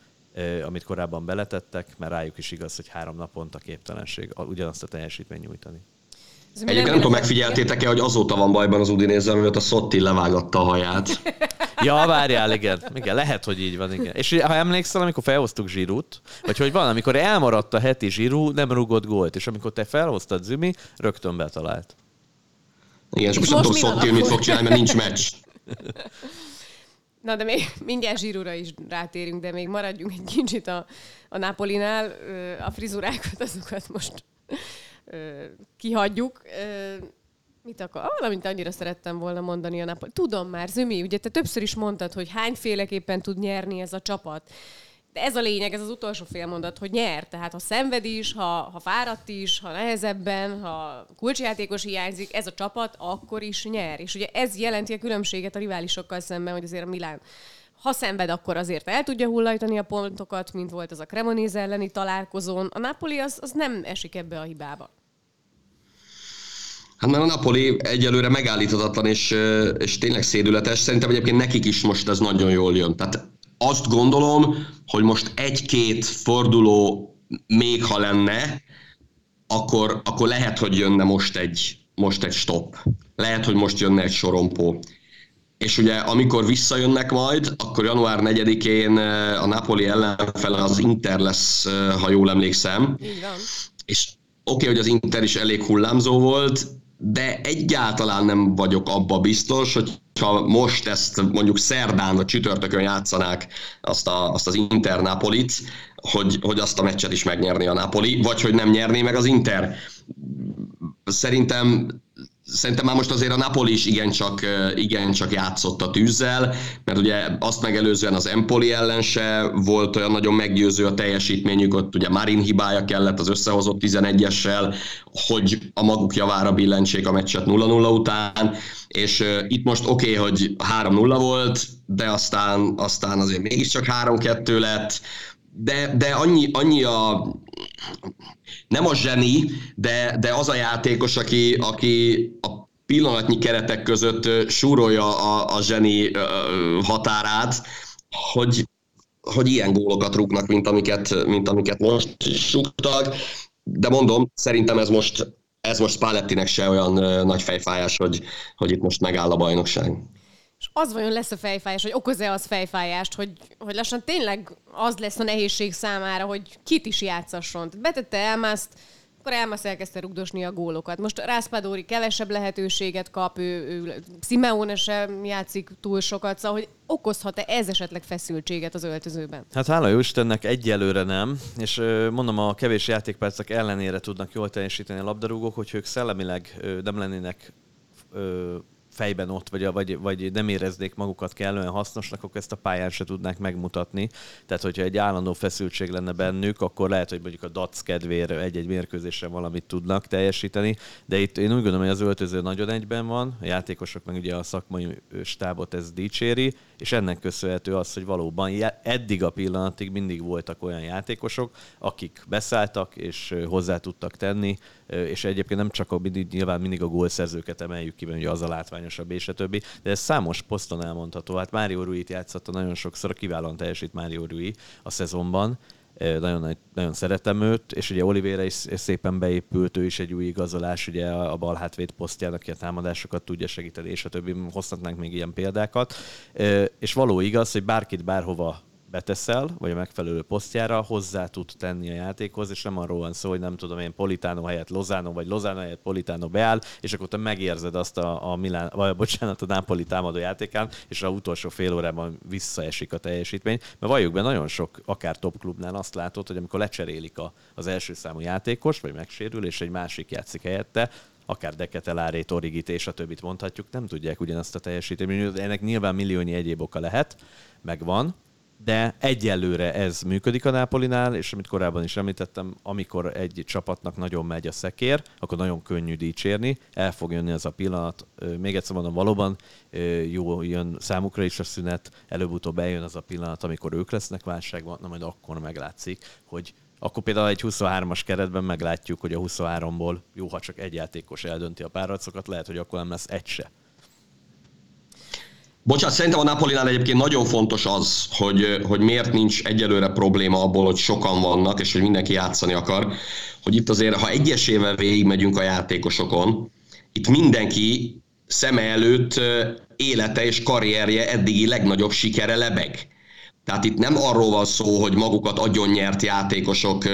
amit korábban beletettek, mert rájuk is igaz, hogy három naponta képtelenség ugyanazt a teljesítményt nyújtani. Egyébként nem tudom, megfigyeltétek-e, hogy azóta van bajban az Udinézzel, mióta Szotti levágatta a haját. *laughs* ja, várjál, igen. igen. Lehet, hogy így van, igen. És ha emlékszel, amikor felhoztuk Zsirút, vagy hogy van, amikor elmaradt a heti Zsirú, nem rugott gólt, és amikor te felhoztad Zümi, rögtön betalált. Igen, és most nem tudom Szotti, mit fog csinálni, mert nincs meccs. *laughs* Na, de még mindjárt zsírúra is rátérünk, de még maradjunk egy kicsit a, a Napolinál. A frizurákat, azokat most kihagyjuk. Mit akar? Valamint annyira szerettem volna mondani a nap. Tudom már, Zümi, ugye te többször is mondtad, hogy hányféleképpen tud nyerni ez a csapat. De ez a lényeg, ez az utolsó félmondat, hogy nyer. Tehát ha szenved is, ha, ha fáradt is, ha nehezebben, ha kulcsjátékos hiányzik, ez a csapat akkor is nyer. És ugye ez jelenti a különbséget a riválisokkal szemben, hogy azért a Milán ha szenved, akkor azért el tudja hullajtani a pontokat, mint volt az a Cremonese elleni találkozón. A Napoli az, az nem esik ebbe a hibába. Hát mert a Napoli egyelőre megállíthatatlan és, és tényleg szédületes. Szerintem egyébként nekik is most ez nagyon jól jön. Tehát azt gondolom, hogy most egy-két forduló még ha lenne, akkor, akkor lehet, hogy jönne most egy, most egy stop. Lehet, hogy most jönne egy sorompó és ugye amikor visszajönnek majd, akkor január 4-én a Napoli ellenfele az Inter lesz, ha jól emlékszem. Igen. És oké, okay, hogy az Inter is elég hullámzó volt, de egyáltalán nem vagyok abba biztos, hogy ha most ezt mondjuk szerdán vagy csütörtökön játszanák azt, a, azt az Inter Napolit, hogy, hogy azt a meccset is megnyerni a Napoli, vagy hogy nem nyerné meg az Inter. Szerintem Szerintem már most azért a Napoli is igencsak, igencsak játszott a tűzzel, mert ugye azt megelőzően az Empoli ellen se volt olyan nagyon meggyőző a teljesítményük, ott ugye Marin hibája kellett az összehozott 11-essel, hogy a maguk javára billentsék a meccset 0-0 után, és itt most oké, okay, hogy 3-0 volt, de aztán, aztán azért mégiscsak 3-2 lett, de, de annyi, annyi a nem a zseni, de, de az a játékos, aki, aki a pillanatnyi keretek között súrolja a, a zseni határát, hogy, hogy ilyen gólokat rúgnak, mint amiket, mint amiket most súgtak. De mondom, szerintem ez most, ez most Spallettinek se olyan nagy fejfájás, hogy, hogy itt most megáll a bajnokság. Az vajon lesz a fejfájás, hogy okoz-e az fejfájást, hogy, hogy lassan tényleg az lesz a nehézség számára, hogy kit is játszasson. Betette Elmászt, akkor Elmász elkezdte rugdosni a gólokat. Most Rászpádóri kevesebb lehetőséget kap, ő, ő Simeone sem játszik túl sokat, szóval hogy okozhat-e ez esetleg feszültséget az öltözőben? Hát hála jó Istennek egyelőre nem, és mondom, a kevés játékpercek ellenére tudnak jól teljesíteni a labdarúgók, hogy ők szellemileg nem lennének fejben ott, vagy, vagy, vagy nem éreznék magukat kellően hasznosnak, akkor ezt a pályán se tudnák megmutatni. Tehát, hogyha egy állandó feszültség lenne bennük, akkor lehet, hogy mondjuk a DAC kedvére egy-egy mérkőzésre valamit tudnak teljesíteni, de itt én úgy gondolom, hogy az öltöző nagyon egyben van, a játékosok meg ugye a szakmai stábot ez dicséri, és ennek köszönhető az, hogy valóban eddig a pillanatig mindig voltak olyan játékosok, akik beszálltak és hozzá tudtak tenni, és egyébként nem csak a, mindig, nyilván mindig a gólszerzőket emeljük ki, mert ugye az a látványosabb és a többi, de ez számos poszton elmondható. Hát Mário Rui-t játszotta nagyon sokszor, kiválóan teljesít Mário Rui a szezonban, nagyon, nagyon szeretem őt, és ugye Oliveira is szépen beépült, ő is egy új igazolás, ugye a bal hátvéd posztjának, aki a támadásokat tudja segíteni, és a többi, hozhatnánk még ilyen példákat. És való igaz, hogy bárkit bárhova beteszel, vagy a megfelelő posztjára, hozzá tud tenni a játékhoz, és nem arról van szó, hogy nem tudom én Politano helyett Lozano, vagy Lozano helyett Politano beáll, és akkor te megérzed azt a, a Milán, vagy bocsánat, a Napoli támadó játékán, és a utolsó fél órában visszaesik a teljesítmény. Mert valljuk be, nagyon sok, akár top klubnál azt látod, hogy amikor lecserélik a, az első számú játékos, vagy megsérül, és egy másik játszik helyette, akár Deketelárét, Origit és a többit mondhatjuk, nem tudják ugyanazt a teljesítményt. Ennek nyilván milliónyi egyéb oka lehet, megvan, de egyelőre ez működik a Nápolinál, és amit korábban is említettem, amikor egy csapatnak nagyon megy a szekér, akkor nagyon könnyű dicsérni, el fog jönni az a pillanat, még egyszer mondom, valóban jó jön számukra is a szünet, előbb-utóbb eljön az a pillanat, amikor ők lesznek válságban, na majd akkor meglátszik, hogy akkor például egy 23-as keretben meglátjuk, hogy a 23-ból jó, ha csak egy játékos eldönti a párharcokat, lehet, hogy akkor nem lesz egy se Bocsánat, szerintem a Napolinál egyébként nagyon fontos az, hogy, hogy miért nincs egyelőre probléma abból, hogy sokan vannak, és hogy mindenki játszani akar, hogy itt azért, ha egyesével végigmegyünk a játékosokon, itt mindenki szeme előtt élete és karrierje eddigi legnagyobb sikere lebeg. Tehát itt nem arról van szó, hogy magukat agyon nyert játékosok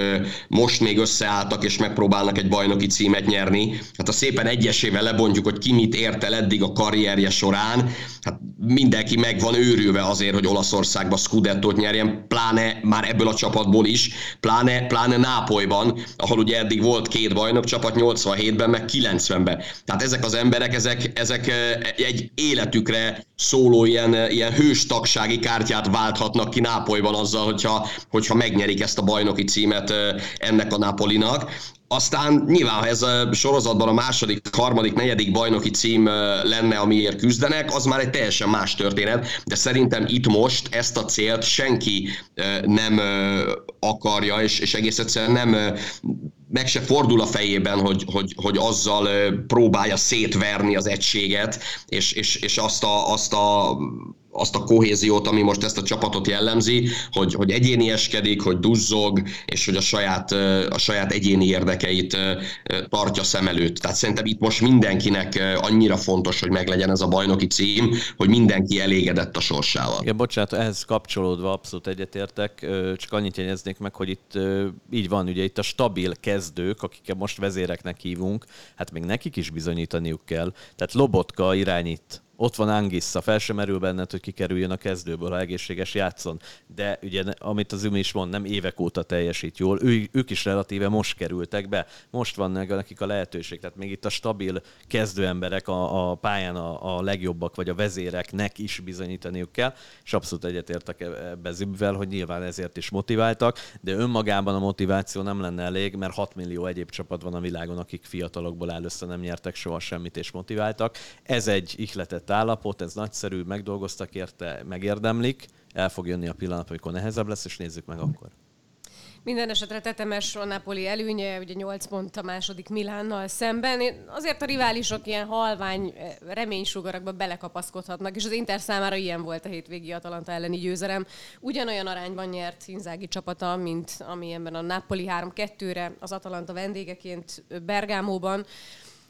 most még összeálltak és megpróbálnak egy bajnoki címet nyerni. Hát ha szépen egyesével lebontjuk, hogy ki mit ért el eddig a karrierje során, hát mindenki meg van őrülve azért, hogy Olaszországba Scudettót nyerjen, pláne már ebből a csapatból is, pláne, pláne Nápolyban, ahol ugye eddig volt két bajnok csapat 87-ben, meg 90-ben. Tehát ezek az emberek, ezek, ezek egy életükre szóló ilyen, ilyen hőstagsági kártyát válthatnak jutnak ki Nápolyban azzal, hogyha, hogyha megnyerik ezt a bajnoki címet ennek a Napolinak. Aztán nyilván, ha ez a sorozatban a második, harmadik, negyedik bajnoki cím lenne, amiért küzdenek, az már egy teljesen más történet, de szerintem itt most ezt a célt senki nem akarja, és, és egész egyszerűen nem meg se fordul a fejében, hogy, hogy, hogy azzal próbálja szétverni az egységet, és, és, és azt, a, azt a azt a kohéziót, ami most ezt a csapatot jellemzi, hogy, hogy egyénieskedik, hogy duzzog, és hogy a saját, a saját egyéni érdekeit tartja szem előtt. Tehát szerintem itt most mindenkinek annyira fontos, hogy meglegyen ez a bajnoki cím, hogy mindenki elégedett a sorsával. Igen, bocsánat, ehhez kapcsolódva abszolút egyetértek, csak annyit jegyeznék meg, hogy itt így van, ugye itt a stabil kezdők, akiket most vezéreknek hívunk, hát még nekik is bizonyítaniuk kell. Tehát Lobotka irányít ott van Angissa, fel sem merül benned, hogy kikerüljön a kezdőből, ha egészséges játszon. De ugye, amit az Ümi is mond, nem évek óta teljesít jól, ő, ők is relatíve most kerültek be, most van nekik a lehetőség, tehát még itt a stabil kezdőemberek a, a pályán a, a legjobbak, vagy a vezéreknek is bizonyítaniuk kell, és abszolút egyetértek e-, ebbe Zibvel, hogy nyilván ezért is motiváltak, de önmagában a motiváció nem lenne elég, mert 6 millió egyéb csapat van a világon, akik fiatalokból először nem nyertek soha semmit és motiváltak. Ez egy ihletett fejlett állapot, ez nagyszerű, megdolgoztak érte, megérdemlik, el fog jönni a pillanat, amikor nehezebb lesz, és nézzük meg akkor. Minden esetre tetemes a Napoli előnye, ugye 8 pont a második Milánnal szemben. Azért a riválisok ilyen halvány eh, reménysugarakba belekapaszkodhatnak, és az Inter számára ilyen volt a hétvégi Atalanta elleni győzelem. Ugyanolyan arányban nyert Inzági csapata, mint amilyenben a Napoli 3-2-re az Atalanta vendégeként Bergámóban.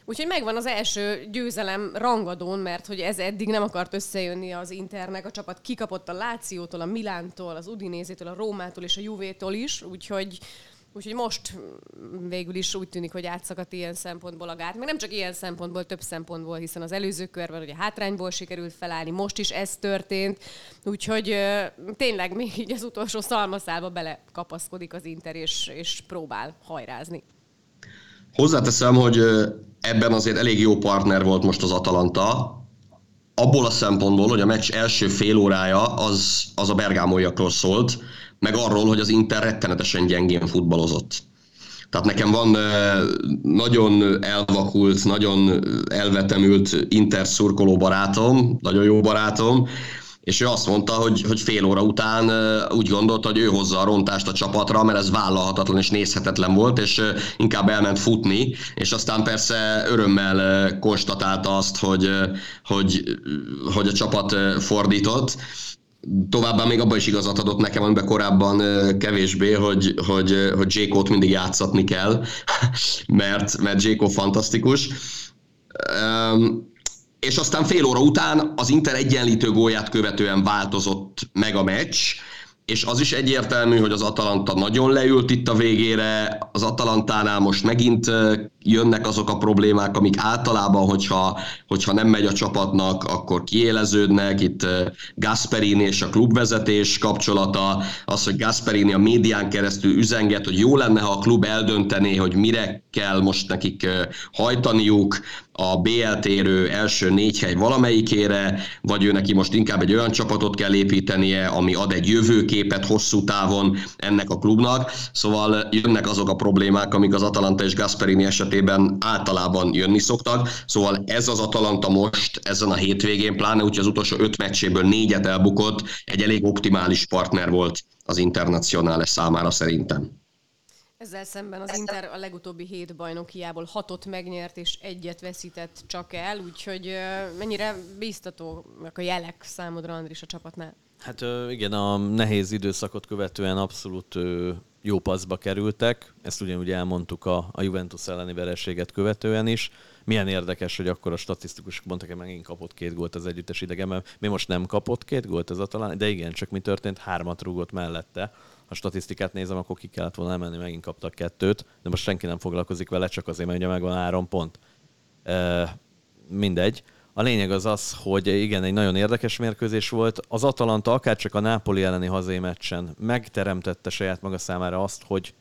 Úgyhogy megvan az első győzelem rangadón, mert hogy ez eddig nem akart összejönni az Internek. A csapat kikapott a Lációtól, a Milántól, az Udinézétől, a Rómától és a Juvétól is, úgyhogy Úgyhogy most végül is úgy tűnik, hogy átszakadt ilyen szempontból a gát. Meg nem csak ilyen szempontból, több szempontból, hiszen az előző körben ugye hátrányból sikerült felállni, most is ez történt. Úgyhogy tényleg még így az utolsó szalmaszálba belekapaszkodik az Inter, és, és próbál hajrázni. Hozzáteszem, hogy ebben azért elég jó partner volt most az Atalanta, abból a szempontból, hogy a meccs első fél órája az, az a bergámóiakról szólt, meg arról, hogy az Inter rettenetesen gyengén futballozott. Tehát nekem van nagyon elvakult, nagyon elvetemült Inter szurkoló barátom, nagyon jó barátom, és ő azt mondta, hogy, hogy fél óra után úgy gondolta, hogy ő hozza a rontást a csapatra, mert ez vállalhatatlan és nézhetetlen volt, és inkább elment futni, és aztán persze örömmel konstatálta azt, hogy, hogy, hogy a csapat fordított. Továbbá még abban is igazat adott nekem, amiben korábban kevésbé, hogy, hogy, hogy Jékót mindig játszatni kell, *laughs* mert, mert Jékó fantasztikus és aztán fél óra után az Inter egyenlítő gólját követően változott meg a meccs, és az is egyértelmű, hogy az Atalanta nagyon leült itt a végére, az Atalantánál most megint jönnek azok a problémák, amik általában, hogyha, hogyha nem megy a csapatnak, akkor kiéleződnek. Itt Gasperini és a klubvezetés kapcsolata, az, hogy Gasperini a médián keresztül üzenget, hogy jó lenne, ha a klub eldöntené, hogy mire kell most nekik hajtaniuk, a BLT-ről első négy hely valamelyikére, vagy ő neki most inkább egy olyan csapatot kell építenie, ami ad egy jövőképet hosszú távon ennek a klubnak. Szóval jönnek azok a problémák, amik az Atalanta és Gasperini esetében általában jönni szoktak. Szóval ez az Atalanta most, ezen a hétvégén, pláne úgy az utolsó öt meccséből négyet elbukott, egy elég optimális partner volt az internacionális számára szerintem. Ezzel szemben az Inter a legutóbbi hét bajnokiából hatot megnyert és egyet veszített csak el, úgyhogy mennyire bíztatóak a jelek számodra, Andris, a csapatnál? Hát igen, a nehéz időszakot követően abszolút jó paszba kerültek. Ezt ugyanúgy elmondtuk a, a Juventus elleni vereséget követően is. Milyen érdekes, hogy akkor a statisztikusok mondtak, hogy megint kapott két gólt az együttes idegen, mert mi most nem kapott két gólt ez a talán, de igen, csak mi történt, hármat rúgott mellette a statisztikát nézem, akkor ki kellett volna emelni, megint kaptak kettőt, de most senki nem foglalkozik vele, csak azért, mert ugye megvan három pont. E, mindegy. A lényeg az az, hogy igen, egy nagyon érdekes mérkőzés volt. Az Atalanta akár csak a Nápoli elleni hazai meccsen megteremtette saját maga számára azt, hogy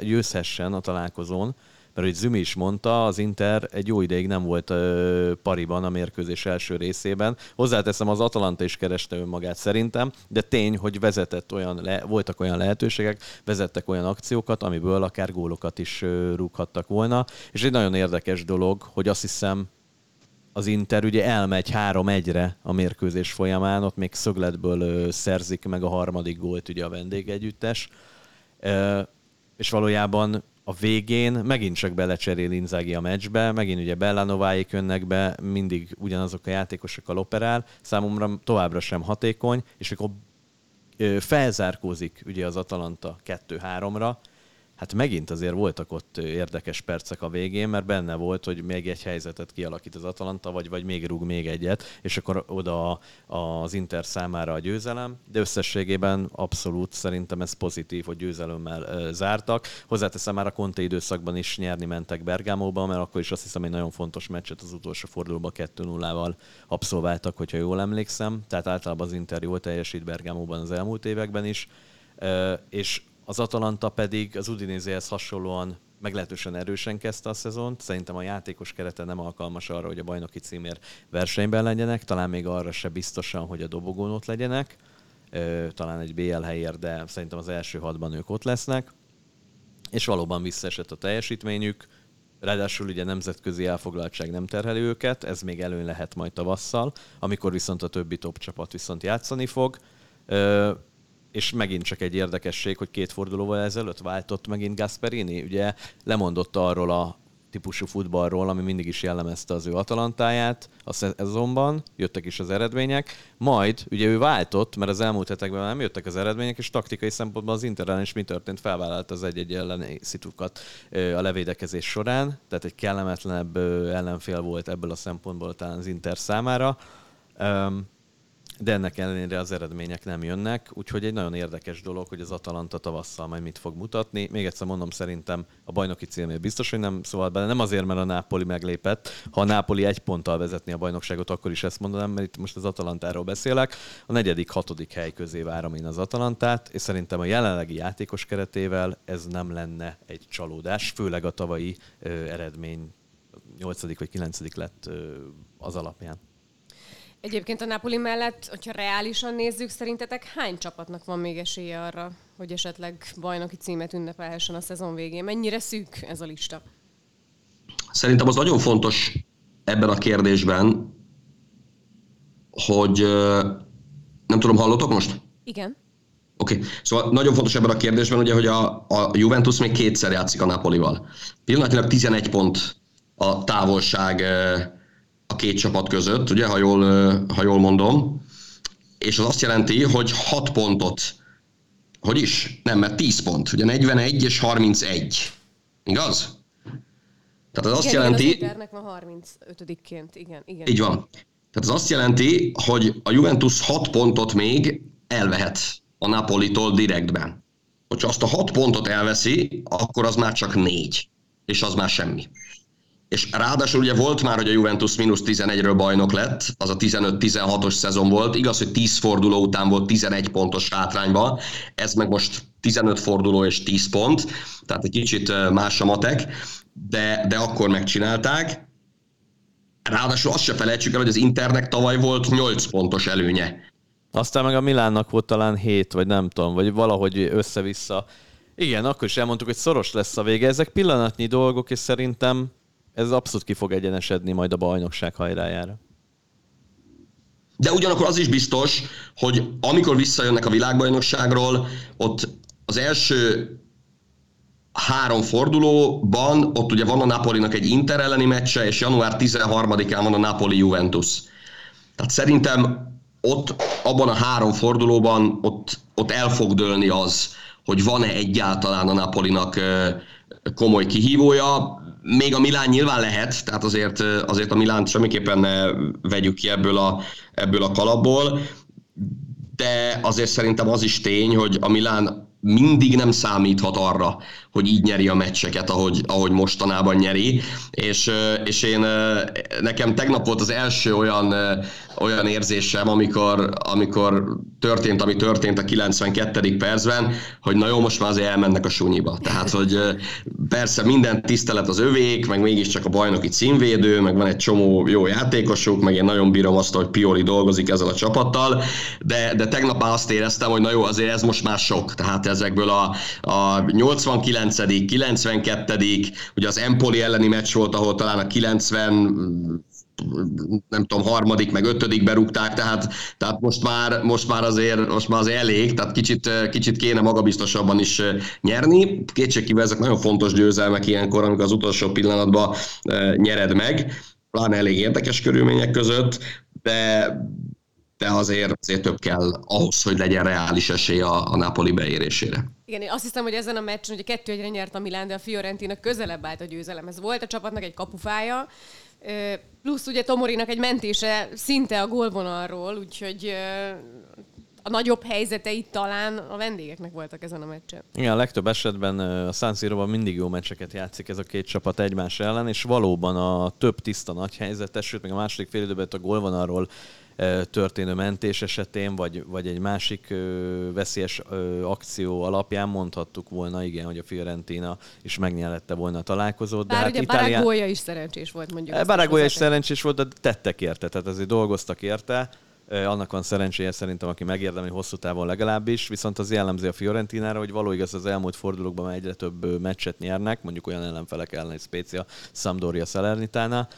győzhessen a találkozón, mert hogy Zümi is mondta, az Inter egy jó ideig nem volt ö, pariban a mérkőzés első részében. Hozzáteszem, az Atalanta is kereste önmagát szerintem, de tény, hogy vezetett olyan, le, voltak olyan lehetőségek, vezettek olyan akciókat, amiből akár gólokat is ö, rúghattak volna. És egy nagyon érdekes dolog, hogy azt hiszem, az Inter ugye elmegy 3-1-re a mérkőzés folyamán, ott még szögletből ö, szerzik meg a harmadik gólt ugye a vendégegyüttes. Ö, és valójában a végén megint csak belecserél Inzaghi a meccsbe, megint ugye Bellanováik jönnek be, mindig ugyanazok a játékosokkal operál, számomra továbbra sem hatékony, és akkor felzárkózik ugye az Atalanta 2-3-ra, hát megint azért voltak ott érdekes percek a végén, mert benne volt, hogy még egy helyzetet kialakít az Atalanta, vagy, vagy még rúg még egyet, és akkor oda az Inter számára a győzelem, de összességében abszolút szerintem ez pozitív, hogy győzelemmel zártak. Hozzáteszem már a Conte időszakban is nyerni mentek Bergámóba, mert akkor is azt hiszem egy nagyon fontos meccset az utolsó fordulóban 2-0-val abszolváltak, hogyha jól emlékszem. Tehát általában az Inter jól teljesít Bergámóban az elmúlt években is. És az Atalanta pedig az Udinézéhez hasonlóan meglehetősen erősen kezdte a szezont. Szerintem a játékos kerete nem alkalmas arra, hogy a bajnoki címér versenyben legyenek, talán még arra se biztosan, hogy a dobogón ott legyenek, talán egy BL helyért, de szerintem az első hatban ők ott lesznek. És valóban visszaesett a teljesítményük, Ráadásul ugye nemzetközi elfoglaltság nem terheli őket, ez még előn lehet majd tavasszal, amikor viszont a többi top csapat viszont játszani fog és megint csak egy érdekesség, hogy két fordulóval ezelőtt váltott megint Gasperini. Ugye lemondott arról a típusú futballról, ami mindig is jellemezte az ő Atalantáját a szezonban, jöttek is az eredmények, majd ugye ő váltott, mert az elmúlt hetekben nem jöttek az eredmények, és taktikai szempontból az Inter is mi történt, felvállalt az egy-egy elleni szitukat a levédekezés során, tehát egy kellemetlenebb ellenfél volt ebből a szempontból talán az Inter számára de ennek ellenére az eredmények nem jönnek, úgyhogy egy nagyon érdekes dolog, hogy az Atalanta tavasszal majd mit fog mutatni. Még egyszer mondom, szerintem a bajnoki célnél biztos, hogy nem szóval bele, nem azért, mert a Nápoli meglépett. Ha a Nápoli egy ponttal vezetni a bajnokságot, akkor is ezt mondanám, mert itt most az Atalantáról beszélek. A negyedik, hatodik hely közé várom én az Atalantát, és szerintem a jelenlegi játékos keretével ez nem lenne egy csalódás, főleg a tavalyi ö, eredmény 8. vagy 9. lett ö, az alapján. Egyébként a Napoli mellett, hogyha reálisan nézzük, szerintetek hány csapatnak van még esélye arra, hogy esetleg bajnoki címet ünnepelhessen a szezon végén? Mennyire szűk ez a lista? Szerintem az nagyon fontos ebben a kérdésben, hogy nem tudom, hallotok most? Igen. Oké, okay. szóval nagyon fontos ebben a kérdésben, ugye, hogy a, a Juventus még kétszer játszik a Napolival. Pillanatilag 11 pont a távolság a két csapat között, ugye, ha jól, ha jól mondom, és az azt jelenti, hogy 6 pontot, hogy is? Nem, mert 10 pont, ugye 41 és 31, igaz? Tehát az igen, azt jelenti... Igen, az Internek van 35-ként, igen, igen. Így van. Tehát az azt jelenti, hogy a Juventus 6 pontot még elvehet a Napolitól direktben. Hogyha azt a 6 pontot elveszi, akkor az már csak 4, és az már semmi. És ráadásul ugye volt már, hogy a Juventus mínusz 11-ről bajnok lett, az a 15-16-os szezon volt. Igaz, hogy 10 forduló után volt 11 pontos hátrányban, ez meg most 15 forduló és 10 pont, tehát egy kicsit más a matek, de, de akkor megcsinálták. Ráadásul azt se felejtsük el, hogy az Internek tavaly volt 8 pontos előnye. Aztán meg a Milánnak volt talán 7, vagy nem tudom, vagy valahogy össze-vissza. Igen, akkor is elmondtuk, hogy szoros lesz a vége. Ezek pillanatnyi dolgok, és szerintem ez abszolút ki fog egyenesedni majd a bajnokság hajrájára. De ugyanakkor az is biztos, hogy amikor visszajönnek a világbajnokságról, ott az első három fordulóban, ott ugye van a Napolinak egy Inter elleni meccse, és január 13-án van a Napoli-Juventus. Tehát szerintem ott, abban a három fordulóban ott, ott el fog dőlni az, hogy van-e egyáltalán a Napolinak komoly kihívója. Még a Milán nyilván lehet, tehát azért, azért a Milánt semmiképpen ne vegyük ki ebből a, ebből a kalapból, de azért szerintem az is tény, hogy a Milán mindig nem számíthat arra, hogy így nyeri a meccseket, ahogy, ahogy mostanában nyeri, és, és én nekem tegnap volt az első olyan, olyan érzésem, amikor, amikor történt, ami történt a 92. percben, hogy na jó, most már azért elmennek a sunyiba. Tehát, hogy persze minden tisztelet az övék, meg mégiscsak a bajnoki címvédő, meg van egy csomó jó játékosuk, meg én nagyon bírom azt, hogy Pioli dolgozik ezzel a csapattal, de, de tegnap már azt éreztem, hogy na jó, azért ez most már sok. Tehát ezekből a, a 89 92 ugye az Empoli elleni meccs volt, ahol talán a 90 nem tudom, harmadik, meg ötödik berúgták, tehát, tehát most, már, most, már azért, most már azért elég, tehát kicsit, kicsit kéne magabiztosabban is nyerni. Kétségkívül ezek nagyon fontos győzelmek ilyenkor, amikor az utolsó pillanatban nyered meg, pláne elég érdekes körülmények között, de, de azért, azért több kell ahhoz, hogy legyen reális esély a, a Napoli beérésére. Igen, én azt hiszem, hogy ezen a meccsen ugye kettő egyre nyert a Milán, de a Fiorentina közelebb állt a győzelemhez. Volt a csapatnak egy kapufája, plusz ugye Tomorinak egy mentése szinte a gólvonalról, úgyhogy a nagyobb helyzeteit talán a vendégeknek voltak ezen a meccsen. Igen, a legtöbb esetben a San Siro-ban mindig jó meccseket játszik ez a két csapat egymás ellen, és valóban a több tiszta nagy helyzetes, sőt, még a második fél időben a gólvonalról történő mentés esetén, vagy, vagy egy másik veszélyes akció alapján mondhattuk volna, igen, hogy a Fiorentina is megnyelette volna a találkozót. Bár de hát ugye Itálián... Baragója is szerencsés volt, mondjuk. Baragója is szerencsés volt, de tettek érte, tehát azért dolgoztak érte. Annak van szerencséje szerintem, aki megérdemli hosszú távon legalábbis, viszont az jellemző a Fiorentinára, hogy való igaz az elmúlt fordulókban már egyre több meccset nyernek, mondjuk olyan ellenfelek ellen, egy Spezia, Sampdoria, Salernitana,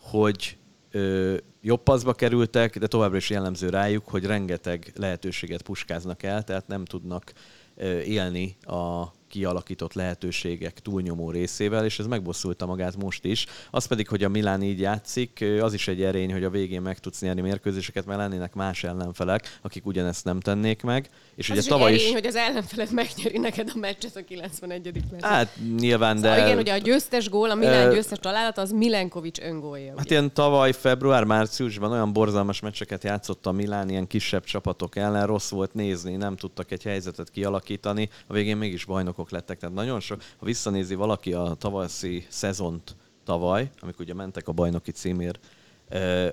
hogy ö, jobb paszba kerültek, de továbbra is jellemző rájuk, hogy rengeteg lehetőséget puskáznak el, tehát nem tudnak ö, élni a kialakított lehetőségek túlnyomó részével, és ez megbosszulta magát most is. Az pedig, hogy a Milán így játszik, az is egy erény, hogy a végén meg tudsz nyerni mérkőzéseket, mert lennének más ellenfelek, akik ugyanezt nem tennék meg. És az ugye tavaly erény, is... hogy az ellenfeled megnyeri neked a meccset a 91. percben. Hát nyilván, de... Szóval igen, ugye a győztes gól, a Milán győztes találat, az Milenkovics öngólja. Hát ilyen tavaly, február, márciusban olyan borzalmas meccseket játszott a Milán, ilyen kisebb csapatok ellen, rossz volt nézni, nem tudtak egy helyzetet kialakítani, a végén mégis bajnokok lettek. Tehát nagyon sok, ha visszanézi valaki a tavaszi szezont tavaly, amikor ugye mentek a bajnoki címért,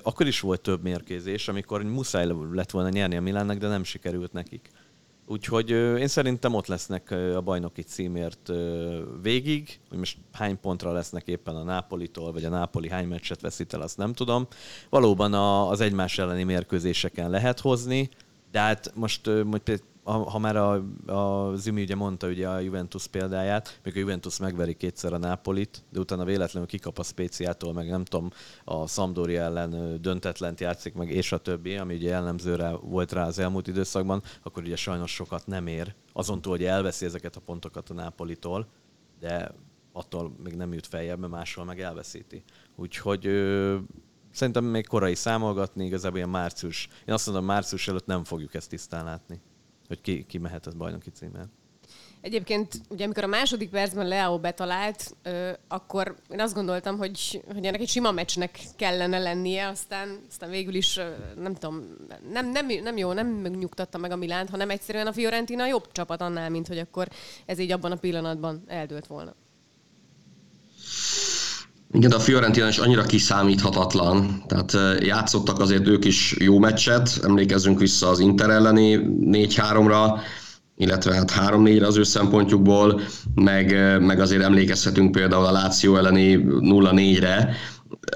akkor is volt több mérkőzés, amikor muszáj lett volna nyerni a Milánnak, de nem sikerült nekik. Úgyhogy én szerintem ott lesznek a bajnoki címért végig, hogy most hány pontra lesznek éppen a Nápolitól, vagy a Nápoli hány meccset veszít el, azt nem tudom. Valóban az egymás elleni mérkőzéseken lehet hozni, de hát most, most ha már a, a Zimi ugye mondta ugye a Juventus példáját, még a Juventus megveri kétszer a Nápolit, de utána véletlenül kikap a Spéciától, meg nem tudom, a Sampdoria ellen döntetlent játszik meg, és a többi, ami ugye jellemzőre volt rá az elmúlt időszakban, akkor ugye sajnos sokat nem ér. Azon túl, hogy elveszi ezeket a pontokat a Nápolitól, de attól még nem jut feljebb, mert máshol meg elveszíti. Úgyhogy ö, szerintem még korai számolgatni, igazából ilyen március. Én azt mondom, március előtt nem fogjuk ezt tisztán látni hogy ki, ki mehet az bajnoki címmel. Egyébként, ugye amikor a második percben Leo betalált, ö, akkor én azt gondoltam, hogy, hogy ennek egy sima meccsnek kellene lennie, aztán, aztán végül is, ö, nem tudom, nem, nem, nem jó, nem nyugtatta meg a Milánt, hanem egyszerűen a Fiorentina jobb csapat annál, mint hogy akkor ez így abban a pillanatban eldőlt volna. Igen, a Fiorentina is annyira kiszámíthatatlan. Tehát játszottak azért ők is jó meccset, emlékezzünk vissza az Inter elleni 4-3-ra, illetve hát 3-4-re az ő szempontjukból, meg, meg azért emlékezhetünk például a Láció elleni 0-4-re,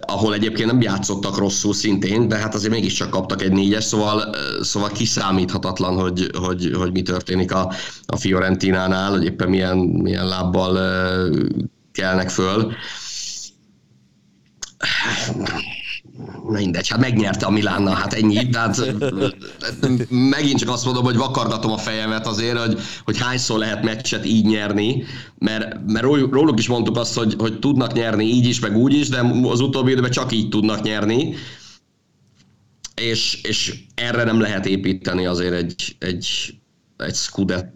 ahol egyébként nem játszottak rosszul szintén, de hát azért mégiscsak kaptak egy négyes, szóval, szóval kiszámíthatatlan, hogy, hogy, hogy mi történik a, a Fiorentinánál, hogy éppen milyen, milyen lábbal kelnek föl mindegy, hát megnyerte a Milánnal, hát ennyi. Tehát megint csak azt mondom, hogy vakargatom a fejemet azért, hogy, hogy hányszor lehet meccset így nyerni, mert, mert róluk is mondtuk azt, hogy, hogy tudnak nyerni így is, meg úgy is, de az utóbbi időben csak így tudnak nyerni. És, és erre nem lehet építeni azért egy, egy, egy Scudettót,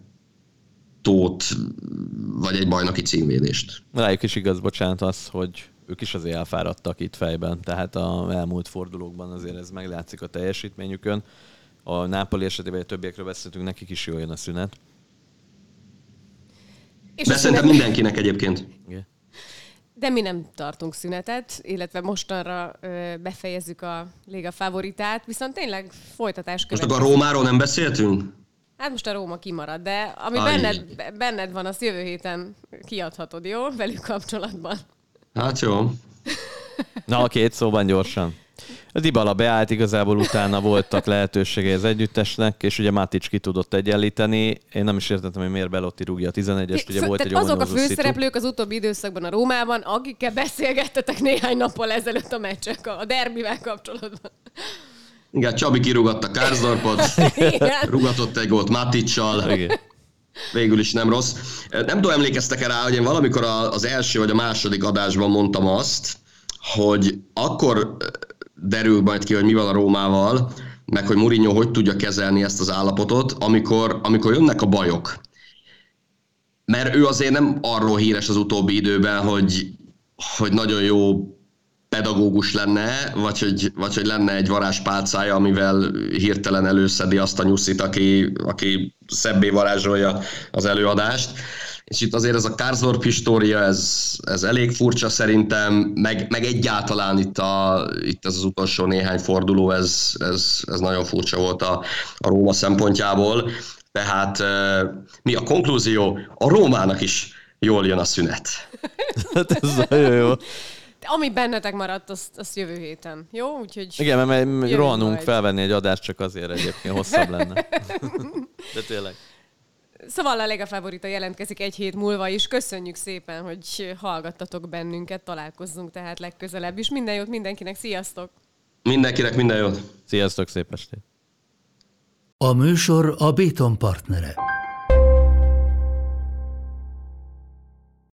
vagy egy bajnoki címvédést. Rájuk is igaz, bocsánat, az, hogy ők is azért elfáradtak itt fejben, tehát a elmúlt fordulókban azért ez meglátszik a teljesítményükön. A Nápoli esetében, a többiekről beszéltünk, nekik is jól jön a szünet. És De szerintem szünet... mindenkinek egyébként. Igen. De mi nem tartunk szünetet, illetve mostanra ö, befejezzük a Liga favoritát, viszont tényleg folytatás következik. Most a Rómáról nem beszéltünk? Hát most a Róma kimarad, de ami benned, benned van, azt jövő héten kiadhatod, jó? Velük kapcsolatban. Hát jó. Na, a két szóban gyorsan. A Dybala beállt, igazából utána voltak lehetőségei az együttesnek, és ugye Matic ki tudott egyenlíteni. Én nem is értettem, hogy miért Belotti rúgja a 11-est, ugye volt egy azok a főszereplők az utóbbi időszakban a Rómában, akikkel beszélgettetek néhány nappal ezelőtt a meccsek a derbivel kapcsolatban. Igen, Csabi kirúgatta Kárzdorpot, rugatott egy gólt Maticsal. Igen végül is nem rossz. Nem tudom, emlékeztek-e rá, hogy én valamikor az első vagy a második adásban mondtam azt, hogy akkor derül majd ki, hogy mi van a Rómával, meg hogy Mourinho hogy tudja kezelni ezt az állapotot, amikor, amikor jönnek a bajok. Mert ő azért nem arról híres az utóbbi időben, hogy, hogy nagyon jó pedagógus lenne, vagy hogy, vagy hogy lenne egy varázspálcája, amivel hirtelen előszedi azt a nyuszit, aki, aki szebbé varázsolja az előadást. És itt azért ez a Karsdorp história, ez, ez elég furcsa szerintem, meg, meg egyáltalán itt, a, itt ez az utolsó néhány forduló, ez, ez, ez nagyon furcsa volt a, a Róma szempontjából. Tehát mi a konklúzió? A Rómának is jól jön a szünet. *laughs* hát ez nagyon jó. Ami bennetek maradt, azt, azt jövő héten. Jó? Úgyhogy Igen, mert rohanunk majd. felvenni egy adást, csak azért egyébként hosszabb lenne. *laughs* De tényleg. Szóval a Lega Favorita jelentkezik egy hét múlva is. Köszönjük szépen, hogy hallgattatok bennünket, találkozzunk tehát legközelebb is. Minden jót mindenkinek, sziasztok! Mindenkinek minden jót! Sziasztok, szép estét! A műsor a Béton partnere.